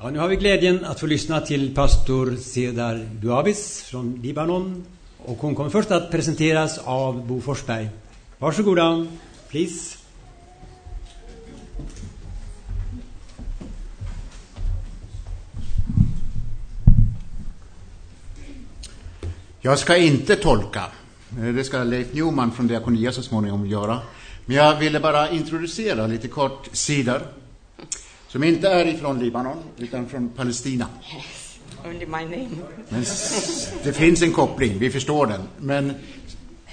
Ja, nu har vi glädjen att få lyssna till pastor Cedar Duabis från Libanon. Och hon kommer först att presenteras av Bo Forsberg. Varsågoda, please. Jag ska inte tolka. Eh, det ska Leif Newman från Diakonia så småningom göra. Men jag ville bara introducera lite kort Sidar, som inte är ifrån Libanon, utan från Palestina. Yes, only my name. Men det finns en koppling, vi förstår den. Men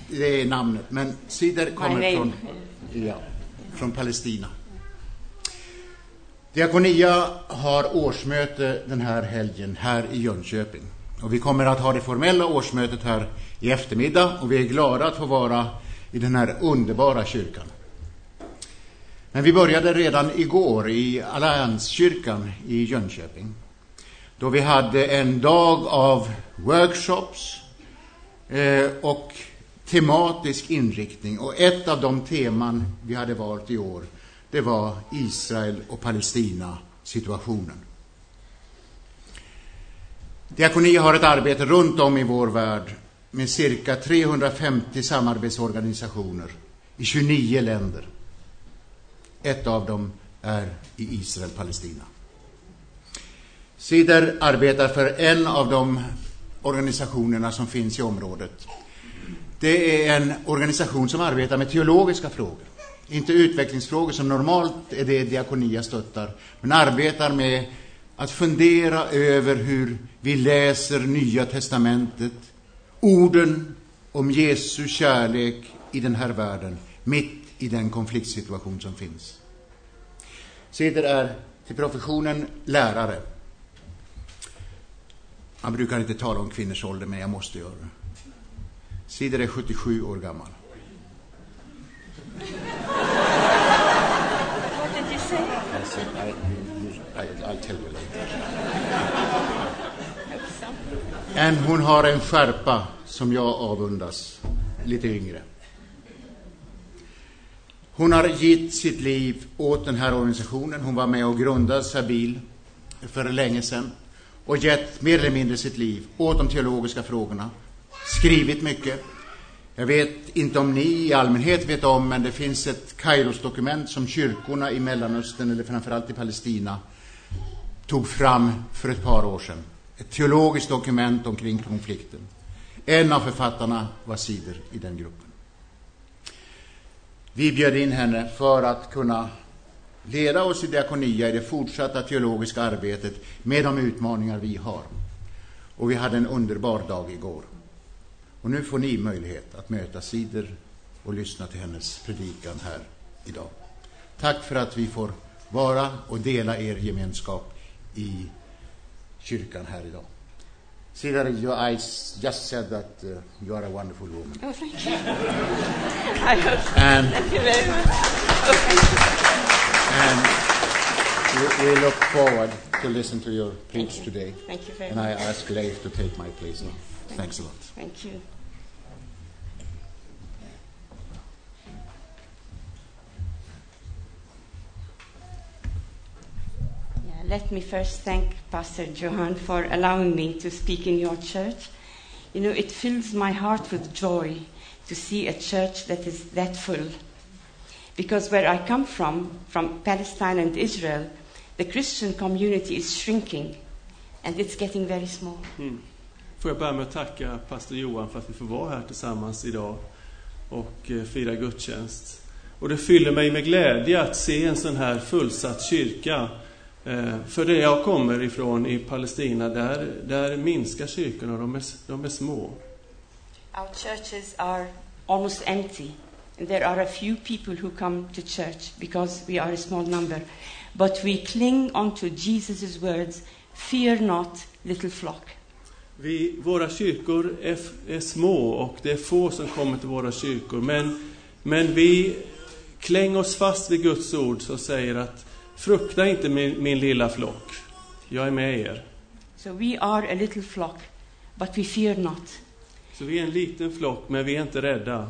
det är namnet. Men Sidar kommer från, ja, från Palestina. Diakonia har årsmöte den här helgen här i Jönköping. Och vi kommer att ha det formella årsmötet här i eftermiddag och vi är glada att få vara i den här underbara kyrkan. Men vi började redan igår i Allianskyrkan i Jönköping. Då vi hade en dag av workshops eh, och tematisk inriktning. Och ett av de teman vi hade valt i år, det var Israel och Palestina situationen. Diakoni har ett arbete runt om i vår värld med cirka 350 samarbetsorganisationer i 29 länder. Ett av dem är i Israel-Palestina. Sider arbetar för en av de organisationerna som finns i området. Det är en organisation som arbetar med teologiska frågor. Inte utvecklingsfrågor som normalt är det Diakonia stöttar, men arbetar med att fundera över hur vi läser Nya Testamentet, orden om Jesu kärlek i den här världen, mitt i den konfliktsituation som finns. Sider är till professionen lärare. Man brukar inte tala om kvinnors ålder, men jag måste göra det. Sider är 77 år gammal. Men hon har en skärpa som jag avundas, lite yngre. Hon har gett sitt liv åt den här organisationen. Hon var med och grundade Sabil för länge sedan och gett mer eller mindre sitt liv åt de teologiska frågorna. Skrivit mycket. Jag vet inte om ni i allmänhet vet om, men det finns ett Kairos-dokument som kyrkorna i Mellanöstern, eller framförallt i Palestina, tog fram för ett par år sedan. Ett teologiskt dokument omkring konflikten. En av författarna var Sider i den gruppen. Vi bjöd in henne för att kunna leda oss i diakonia i det fortsatta teologiska arbetet med de utmaningar vi har. Och vi hade en underbar dag igår. Och nu får ni möjlighet att möta Sider och lyssna till hennes predikan här idag. Tack för att vi får vara och dela er gemenskap i kyrkan här idag. Sider, your eyes just said that uh, you are a wonderful woman. Oh, thank you. I hope. And, Thank you very much. Oh, and we, we look forward to listen to your preach today. Thank you very much. And I ask Leif to take my place now. Thanks a lot. Thank you. Let me first thank Pastor Johan for allowing me to speak in your church. You know, it fills my heart with joy to see a church that is that full. Because where I come from, from Palestine and Israel, the Christian community is shrinking and it's getting very small. Hmm. Får jag börja med att tacka pastor Johan för att vi får vara här tillsammans idag och eh, fira gudstjänst. Och det fyller mig med glädje att se en sån här fullsatt kyrka. Eh, För det jag kommer ifrån i Palestina, där, där minskar kyrkorna, de är, de är små. Our churches are almost empty. There are a few people who come to church because we are a small number. But we cling onto Jesus' words Fear not, little flock. Vi, våra kyrkor är, är små och det är få som kommer till våra kyrkor. Men, men vi klänger oss fast vid Guds ord som säger att frukta inte min, min lilla flock. Jag är med er. So we are a little flock, but we fear not. Så vi är en liten flock, men vi är inte rädda.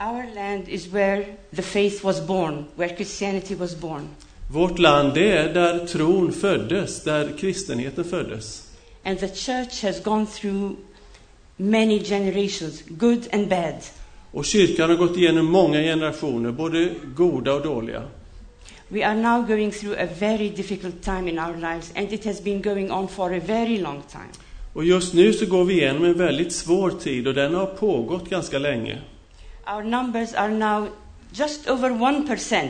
Our land is where the faith was born, where Christianity was born. Vårt land, det är där tron föddes, där kristenheten föddes. And the church has gone through many generations, good and bad. Och kyrkan har gått igenom många generationer, både goda och dåliga. We are now going through a very difficult time in our lives, and it has been going on for a very long time. Och just nu så går vi igenom en väldigt svår tid och den har pågått ganska länge. Our numbers are now just over 1%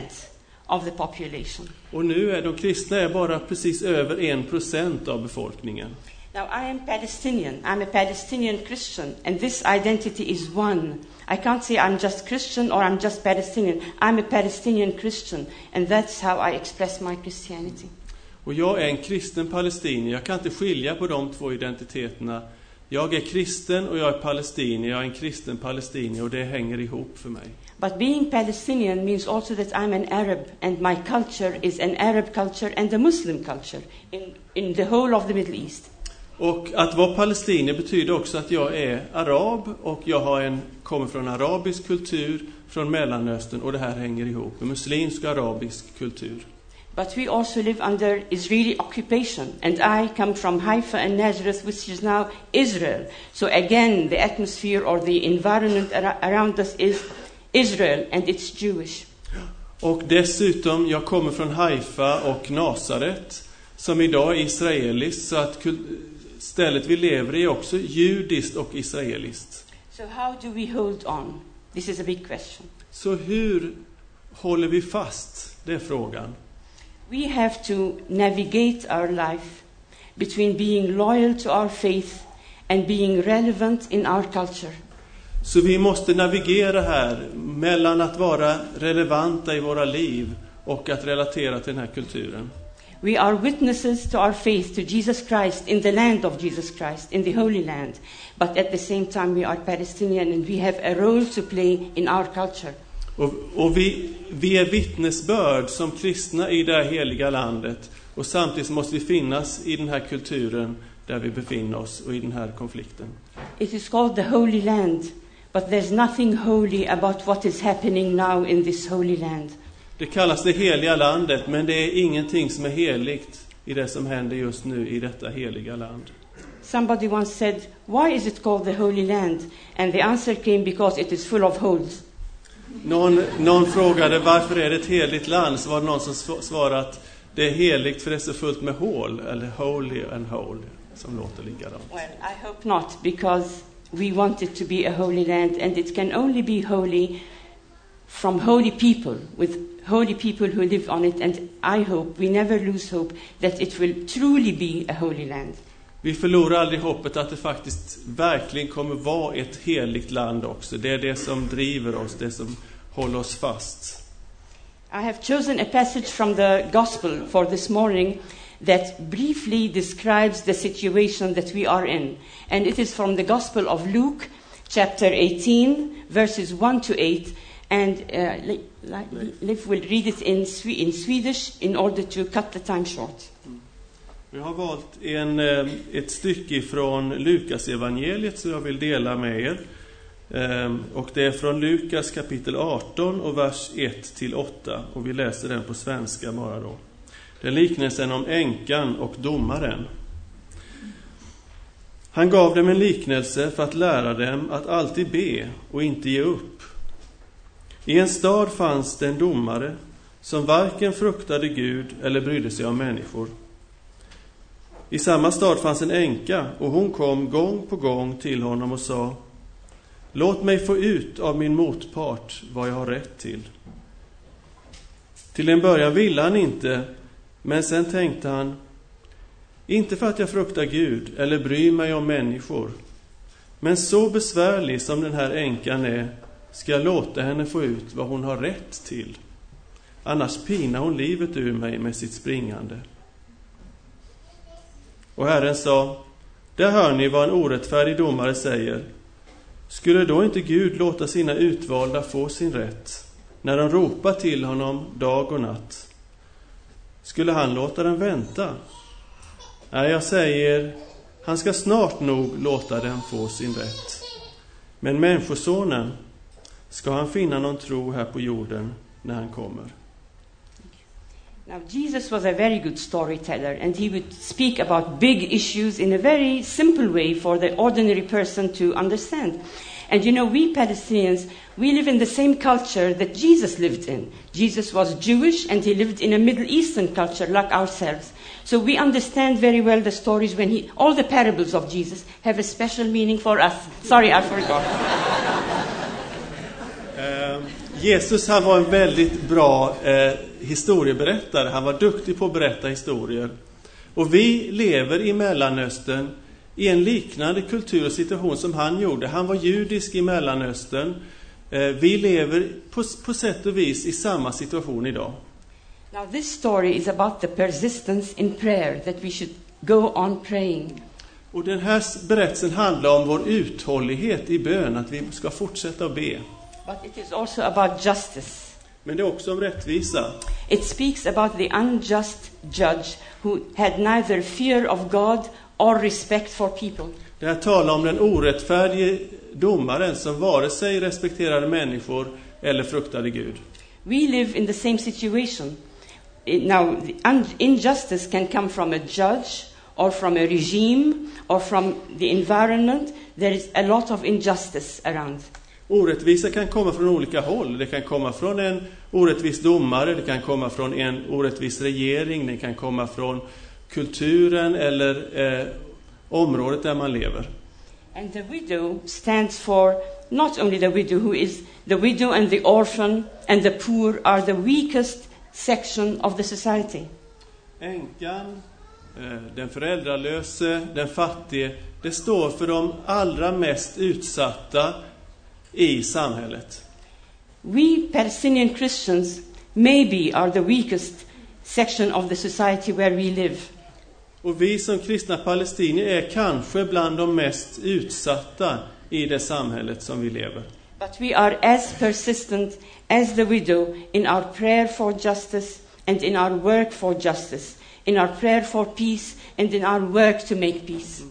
of the population. Och nu är de kristna är bara precis över en procent av befolkningen. Now, I am Palestinian. I'm a Palestinian Christian, and this identity is one. I can't say I'm just Christian or I'm just Palestinian. I'm a Palestinian Christian, and that's how I express my Christianity. Och jag är en kristen palestinier. Jag kan inte skilja på de två identiteterna. Jag är kristen och jag är palestinier. Jag är en kristen palestinier och det hänger ihop för mig. But being Palestinian means also that I'm an Arab, and my culture is an Arab culture and a Muslim culture in, in the whole of the Middle East. Och att vara palestinier betyder också att jag är arab och jag har en, kommer från arabisk kultur, från Mellanöstern och det här hänger ihop. En muslimsk och arabisk kultur. But we also live under Israeli occupation, and I come from Haifa and Nazareth, which is now Israel. So again, the atmosphere or the environment ar- around us is Israel, and it's Jewish. Och dessutom, jag kommer från Haifa och Nasaret, som idag är israeliskt, så att stället vi lever i är också judiskt och israeliskt. So how do we hold on? This is a big question. Så hur håller vi fast? Det är frågan. We have to navigate our life between being loyal to our faith and being relevant in our culture. Så vi måste navigera här mellan att vara relevanta i våra liv och att relatera till den här kulturen. We are witnesses to our faith to Jesus Christ in the land of Jesus Christ, in the Holy Land. But at the same time, we are Palestinian and we have a role to play in our culture. Och, och vi, vi är vittnesbörd som kristna i det här heliga landet. Och samtidigt måste vi finnas i den här kulturen där vi befinner oss och i den här konflikten. It is called the Holy Land, but there's nothing holy about what is happening now in this Holy Land. Det kallas det heliga landet, men det är ingenting som är heligt i det som händer just nu i detta heliga land. Somebody once said, Why is it called the Holy Land? And the answer came because it is full of holes. Någon, någon frågade varför är det ett heligt land, så var det någon som sv- svarade att det är heligt för det är så fullt med hål, eller holy and whole, som låter likadant. Well, I hope not, because we want it to be a holy land, and it can only be holy from holy people, with holy people who live on it. And I hope, we never lose hope, that it will truly be a holy land. Vi förlorar aldrig hoppet att det faktiskt verkligen kommer vara ett heligt land också. Det är det som driver oss, det som håller oss fast. I have chosen a passage from the Gospel for this morning that briefly describes the situation that we are in. And it is from the Gospel of Luke, chapter 18, verses 1 to 8. And uh, Li- will read it in, Swe- in Swedish in order to cut the time short. Mm. Jag har valt en, um, ett stycke från Lukas evangeliet som jag vill dela med er. Um, och det är från Lukas kapitel 18 och vers 1 till 8. Och vi läser den på svenska bara då. Det är liknelsen om änkan och domaren. Han gav dem en liknelse för att lära dem att alltid be och inte ge upp. I en stad fanns det en domare som varken fruktade Gud eller brydde sig om människor. I samma stad fanns en änka och hon kom gång på gång till honom och sa Låt mig få ut av min motpart vad jag har rätt till. Till en början ville han inte, men sen tänkte han Inte för att jag fruktar Gud eller bryr mig om människor, men så besvärlig som den här änkan är ska jag låta henne få ut vad hon har rätt till. Annars pinar hon livet ur mig med sitt springande. Och Herren sa, där hör ni vad en orättfärdig domare säger. Skulle då inte Gud låta sina utvalda få sin rätt, när de ropar till honom dag och natt? Skulle han låta dem vänta? Nej, jag säger, han ska snart nog låta dem få sin rätt. Men Människosonen, ska han finna någon tro här på jorden när han kommer? Now, Jesus was a very good storyteller, and he would speak about big issues in a very simple way for the ordinary person to understand. And you know, we Palestinians, we live in the same culture that Jesus lived in. Jesus was Jewish, and he lived in a Middle Eastern culture like ourselves. So we understand very well the stories when he, all the parables of Jesus have a special meaning for us. Sorry, I forgot. Jesus han var en väldigt bra eh, historieberättare. Han var duktig på att berätta historier. Och vi lever i Mellanöstern i en liknande kultur och situation som han gjorde. Han var judisk i Mellanöstern. Eh, vi lever på, på sätt och vis i samma situation idag. Now, this story is about the persistence in prayer, that we should go on praying. Och den här berättelsen handlar om vår uthållighet i bön, att vi ska fortsätta att be. But it is also about justice. Men det är också om rättvisa. It speaks about the unjust judge who had neither fear of God or respect for people. Det här talar om den orättfärdige domaren som vare sig respekterade människor eller fruktade Gud. We live in the same situation. Now, injustice can come from a judge or from a regime or from the environment. There is a lot of injustice around. Orättvisa kan komma från olika håll. Det kan komma från en orättvis domare, det kan komma från en orättvis regering, det kan komma från kulturen eller eh, området där man lever. And the widow stands for not only the widow, who is the widow and the orphan and the poor are the weakest section of the society. Änkan, eh, den föräldralöse, den fattige, det står för de allra mest utsatta i samhället. We Palestinian Christians maybe are the weakest section of the society where we live. Och vi som kristna palestinier är kanske bland de mest utsatta i det samhället som vi lever. But we are as persistent as the widow in our prayer for justice and in our work for justice, in our prayer for peace and in our work to make peace.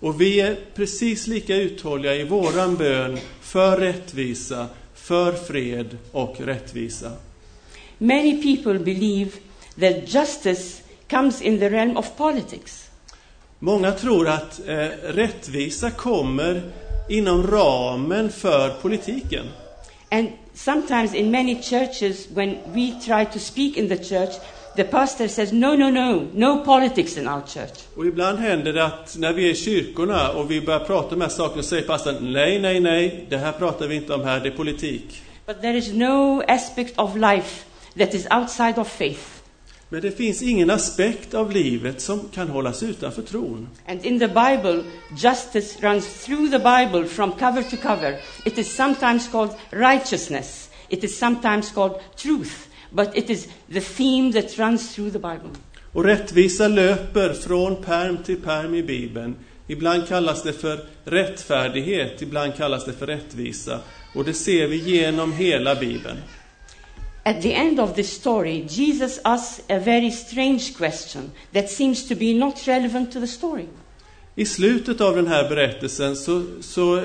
Och vi är precis lika uthålliga i våran bön för rättvisa, för fred och rättvisa. Many people believe that justice comes in the realm of politics. Många tror att eh, rättvisa kommer inom ramen för politiken. And sometimes in many churches, when we try to speak in the church, the pastor says, No, no, no, no politics in our church. Och ibland händer det att när vi är i kyrkorna och vi börjar prata om de här sakerna så säger pastorn nej, nej, nej, det här pratar vi inte om här, det är politik. But there is no aspect of life that is outside of faith. Men det finns ingen aspekt av livet som kan hållas utanför tron. And in the Bible, justice runs through the Bible from cover to cover. It is sometimes called righteousness, it is sometimes called truth, but it is the theme that runs through the Bible. Och rättvisa löper från perm till perm i Bibeln. Ibland kallas det för rättfärdighet, ibland kallas det för rättvisa. Och det ser vi genom hela Bibeln. At the end of this story, Jesus asks a very strange question that seems to be not relevant to the story. I slutet av den här berättelsen så, så eh,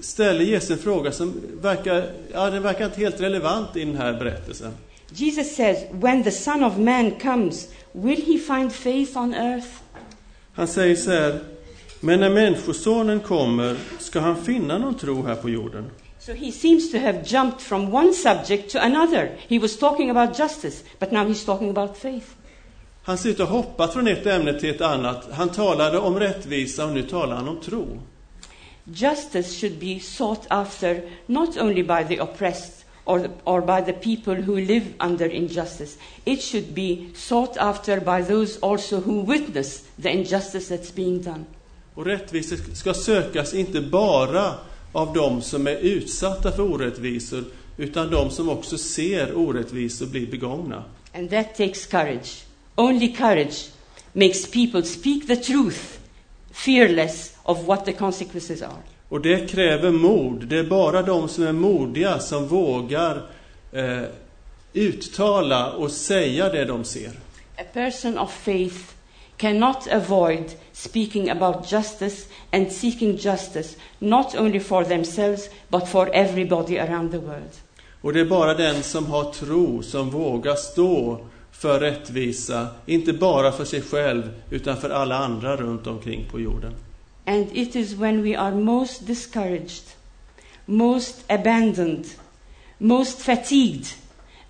ställer Jesus en fråga som verkar, ja, den verkar inte helt relevant i den här berättelsen. Jesus says, When the Son of Man comes, will he find faith on earth? Han säger så här, men när Människosonen kommer ska han finna någon tro här på jorden. So he seems to have jumped from one subject to another. He was talking about justice, but now he's talking about faith. Han ser ut att hoppa från ett ämne till ett annat. Han talade om rättvisa och nu talar han om tro. Justice should be sought after not only by the oppressed or, or by the people who live under injustice, it should be sought after by those also who witness the injustice that's being done. Och rättvisa ska sökas inte bara av dem som är utsatta för orättvisor, utan de som också ser orättvisor bli begångna. And that takes courage. Only courage makes people speak the truth, fearless of what the consequences are. Och det kräver mod. Det är bara de som är modiga som vågar eh, uttala och säga det de ser. A person of faith cannot avoid speaking about justice and seeking justice, not only for themselves, but for everybody around the world. Och det är bara den som har tro som vågar stå för rättvisa, inte bara för sig själv utan för alla andra runt omkring på jorden. And it is when we are most discouraged, most abandoned, most fatigued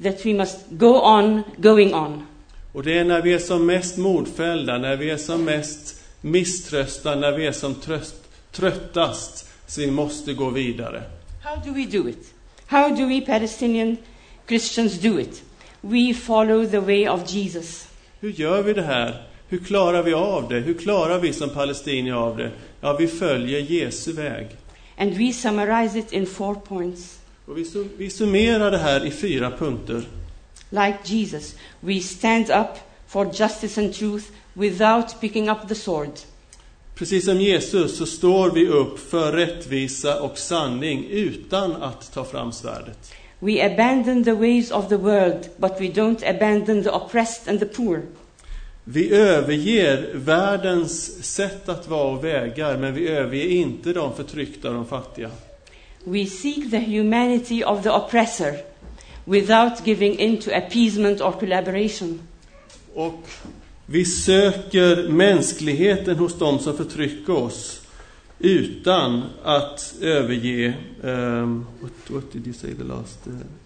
that we must go on going on. Och det är när vi är som mest modfällda, när vi är som mest misströstade, när vi är som tröst, tröttast, så vi måste gå vidare. How do we do it? How do we Palestinian Christians do it? We follow the way of Jesus. Hur gör vi det här? Hur klarar vi av det? Hur klarar vi som palestinier av det? Ja, vi följer Jesu väg. And we summarize it in four points. Och vi, sum- vi summerar det här i fyra punkter. Like Jesus, we stand up for justice and truth without picking up the sword. Precis som Jesus så står vi upp för rättvisa och sanning utan att ta fram svärdet. We abandon the ways of the world, but we don't abandon the oppressed and the poor. Vi överger världens sätt att vara och vägar, men vi överger inte de förtryckta och de fattiga. We seek the humanity of the oppressor without giving in to appeasement or collaboration. Och vi söker mänskligheten hos dem som förtrycker oss utan att överge... Um, what, what did you say the last... Uh, Uh,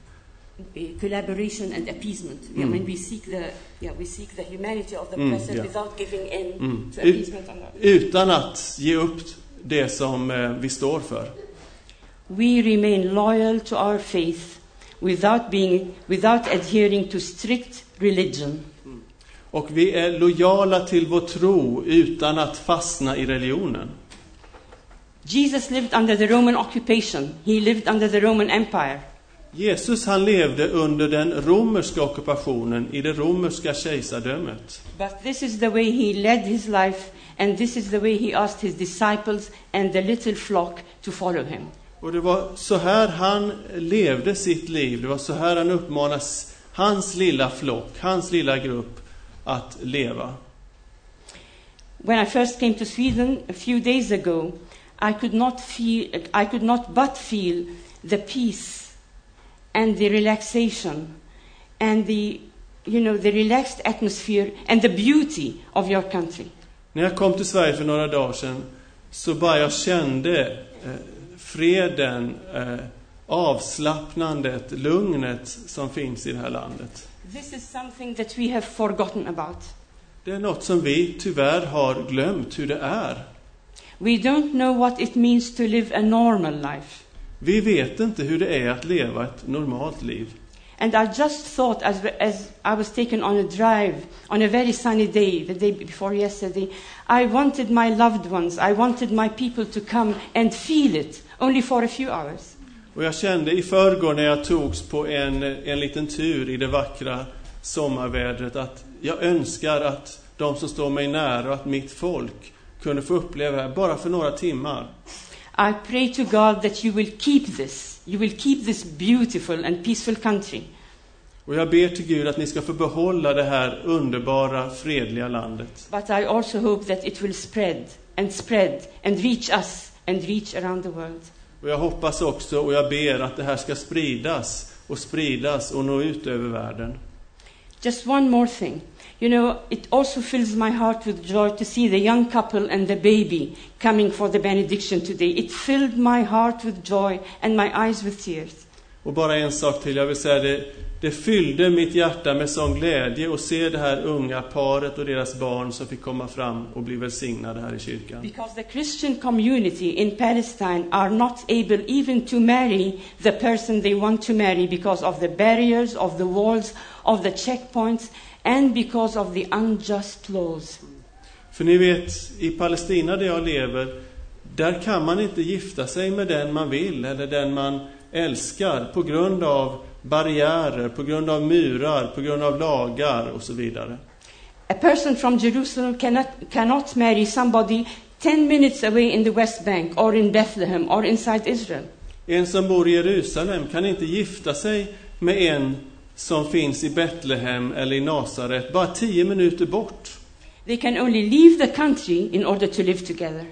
Collaboration and appeasement. I Mm. mean, we seek the yeah, we seek the humanity of the Mm, oppressor yeah. without giving in Mm. to appeasement. Utan att ge upp det som eh, vi står för. We remain loyal to our faith without being without adhering to strict religion. Och vi är lojala till vår tro utan att fastna i religionen. Jesus lived under the Roman occupation. He lived under the Roman Empire. Jesus han levde under den romerska ockupationen i det romerska kejsardömet. But this is the way he led his life, and this is the way he asked his disciples and the little flock to follow him. Och det var så här han levde sitt liv. Det var så här han uppmanas hans lilla flock, hans lilla grupp att leva. When I first came to Sweden a few days ago, I could not feel, I could not but feel the peace and the relaxation and the, you know, the relaxed atmosphere and the beauty of your country. När jag kom till Sverige för några dagar sedan så bara jag kände eh, freden, eh, avslappnandet, lugnet som finns i det här landet. This is something that we have forgotten about. Det är något som vi tyvärr har glömt hur det är. We don't know what it means to live a normal life. Vi vet inte hur det är att leva ett normalt liv. And I just thought, as, as I was taken on a drive on a very sunny day, the day before yesterday, I wanted my loved ones, I wanted my people to come and feel it, only for a few hours. Och jag kände i förrgår när jag togs på en, en liten tur i det vackra sommarvädret att jag önskar att de som står mig nära och att mitt folk kunde få uppleva det här bara för några timmar. I pray to God that you will keep this, you will keep this beautiful and peaceful country. Och jag ber till Gud att ni ska få behålla det här underbara, fredliga landet. But I also hope that it will spread and spread and reach us and reach around the world. Och jag hoppas också och jag ber att det här ska spridas och spridas och nå ut över världen. Just one more thing. You know, it also fills my heart with joy to see the young couple and the baby coming for the benediction today. It filled my heart with joy and my eyes with tears. Och bara en sak till, jag vill säga det, det fyllde mitt hjärta med sån glädje att se det här unga paret och deras barn som fick komma fram och bli välsignade här i kyrkan. Because the Christian community in Palestine are not able even to marry the person they want to marry because of the barriers, of the walls, of the checkpoints, and because of the unjust laws. För ni vet, i Palestina där jag lever, där kan man inte gifta sig med den man vill eller den man älskar på grund av barriärer, på grund av murar, på grund av lagar och så vidare. A person from Jerusalem cannot, cannot marry somebody 10 minutes away in the West Bank or in Bethlehem or inside Israel. En som bor i Jerusalem kan inte gifta sig med en som finns i Betlehem eller i Nasaret, bara tio minuter bort. They can only leave the country in order to live together.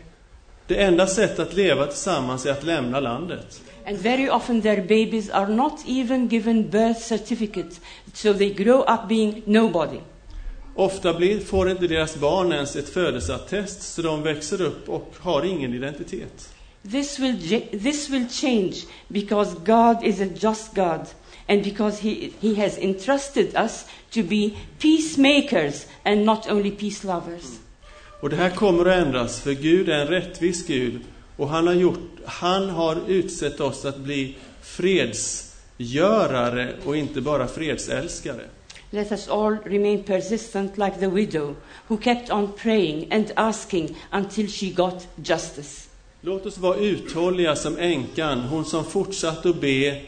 Det enda sättet att leva tillsammans är att lämna landet. And very often their babies are not even given birth certificate, so they grow up being nobody. Ofta blir, får inte deras barn ens ett födelseattest, så de växer upp och har ingen identitet. This will, this will change because God is a just God and because he, he has entrusted us to be peacemakers and not only peace lovers. Och det här kommer att ändras, för Gud är en rättvis Gud och han har, gjort, han har utsett oss att bli fredsgörare och inte bara fredsälskare. Let us all remain persistent like the widow who kept on praying and asking until she got justice. Låt oss vara uthålliga som änkan, hon som fortsatte att be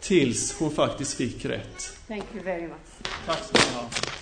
tills hon faktiskt fick rätt. Thank you very much. Tack ska ni ha.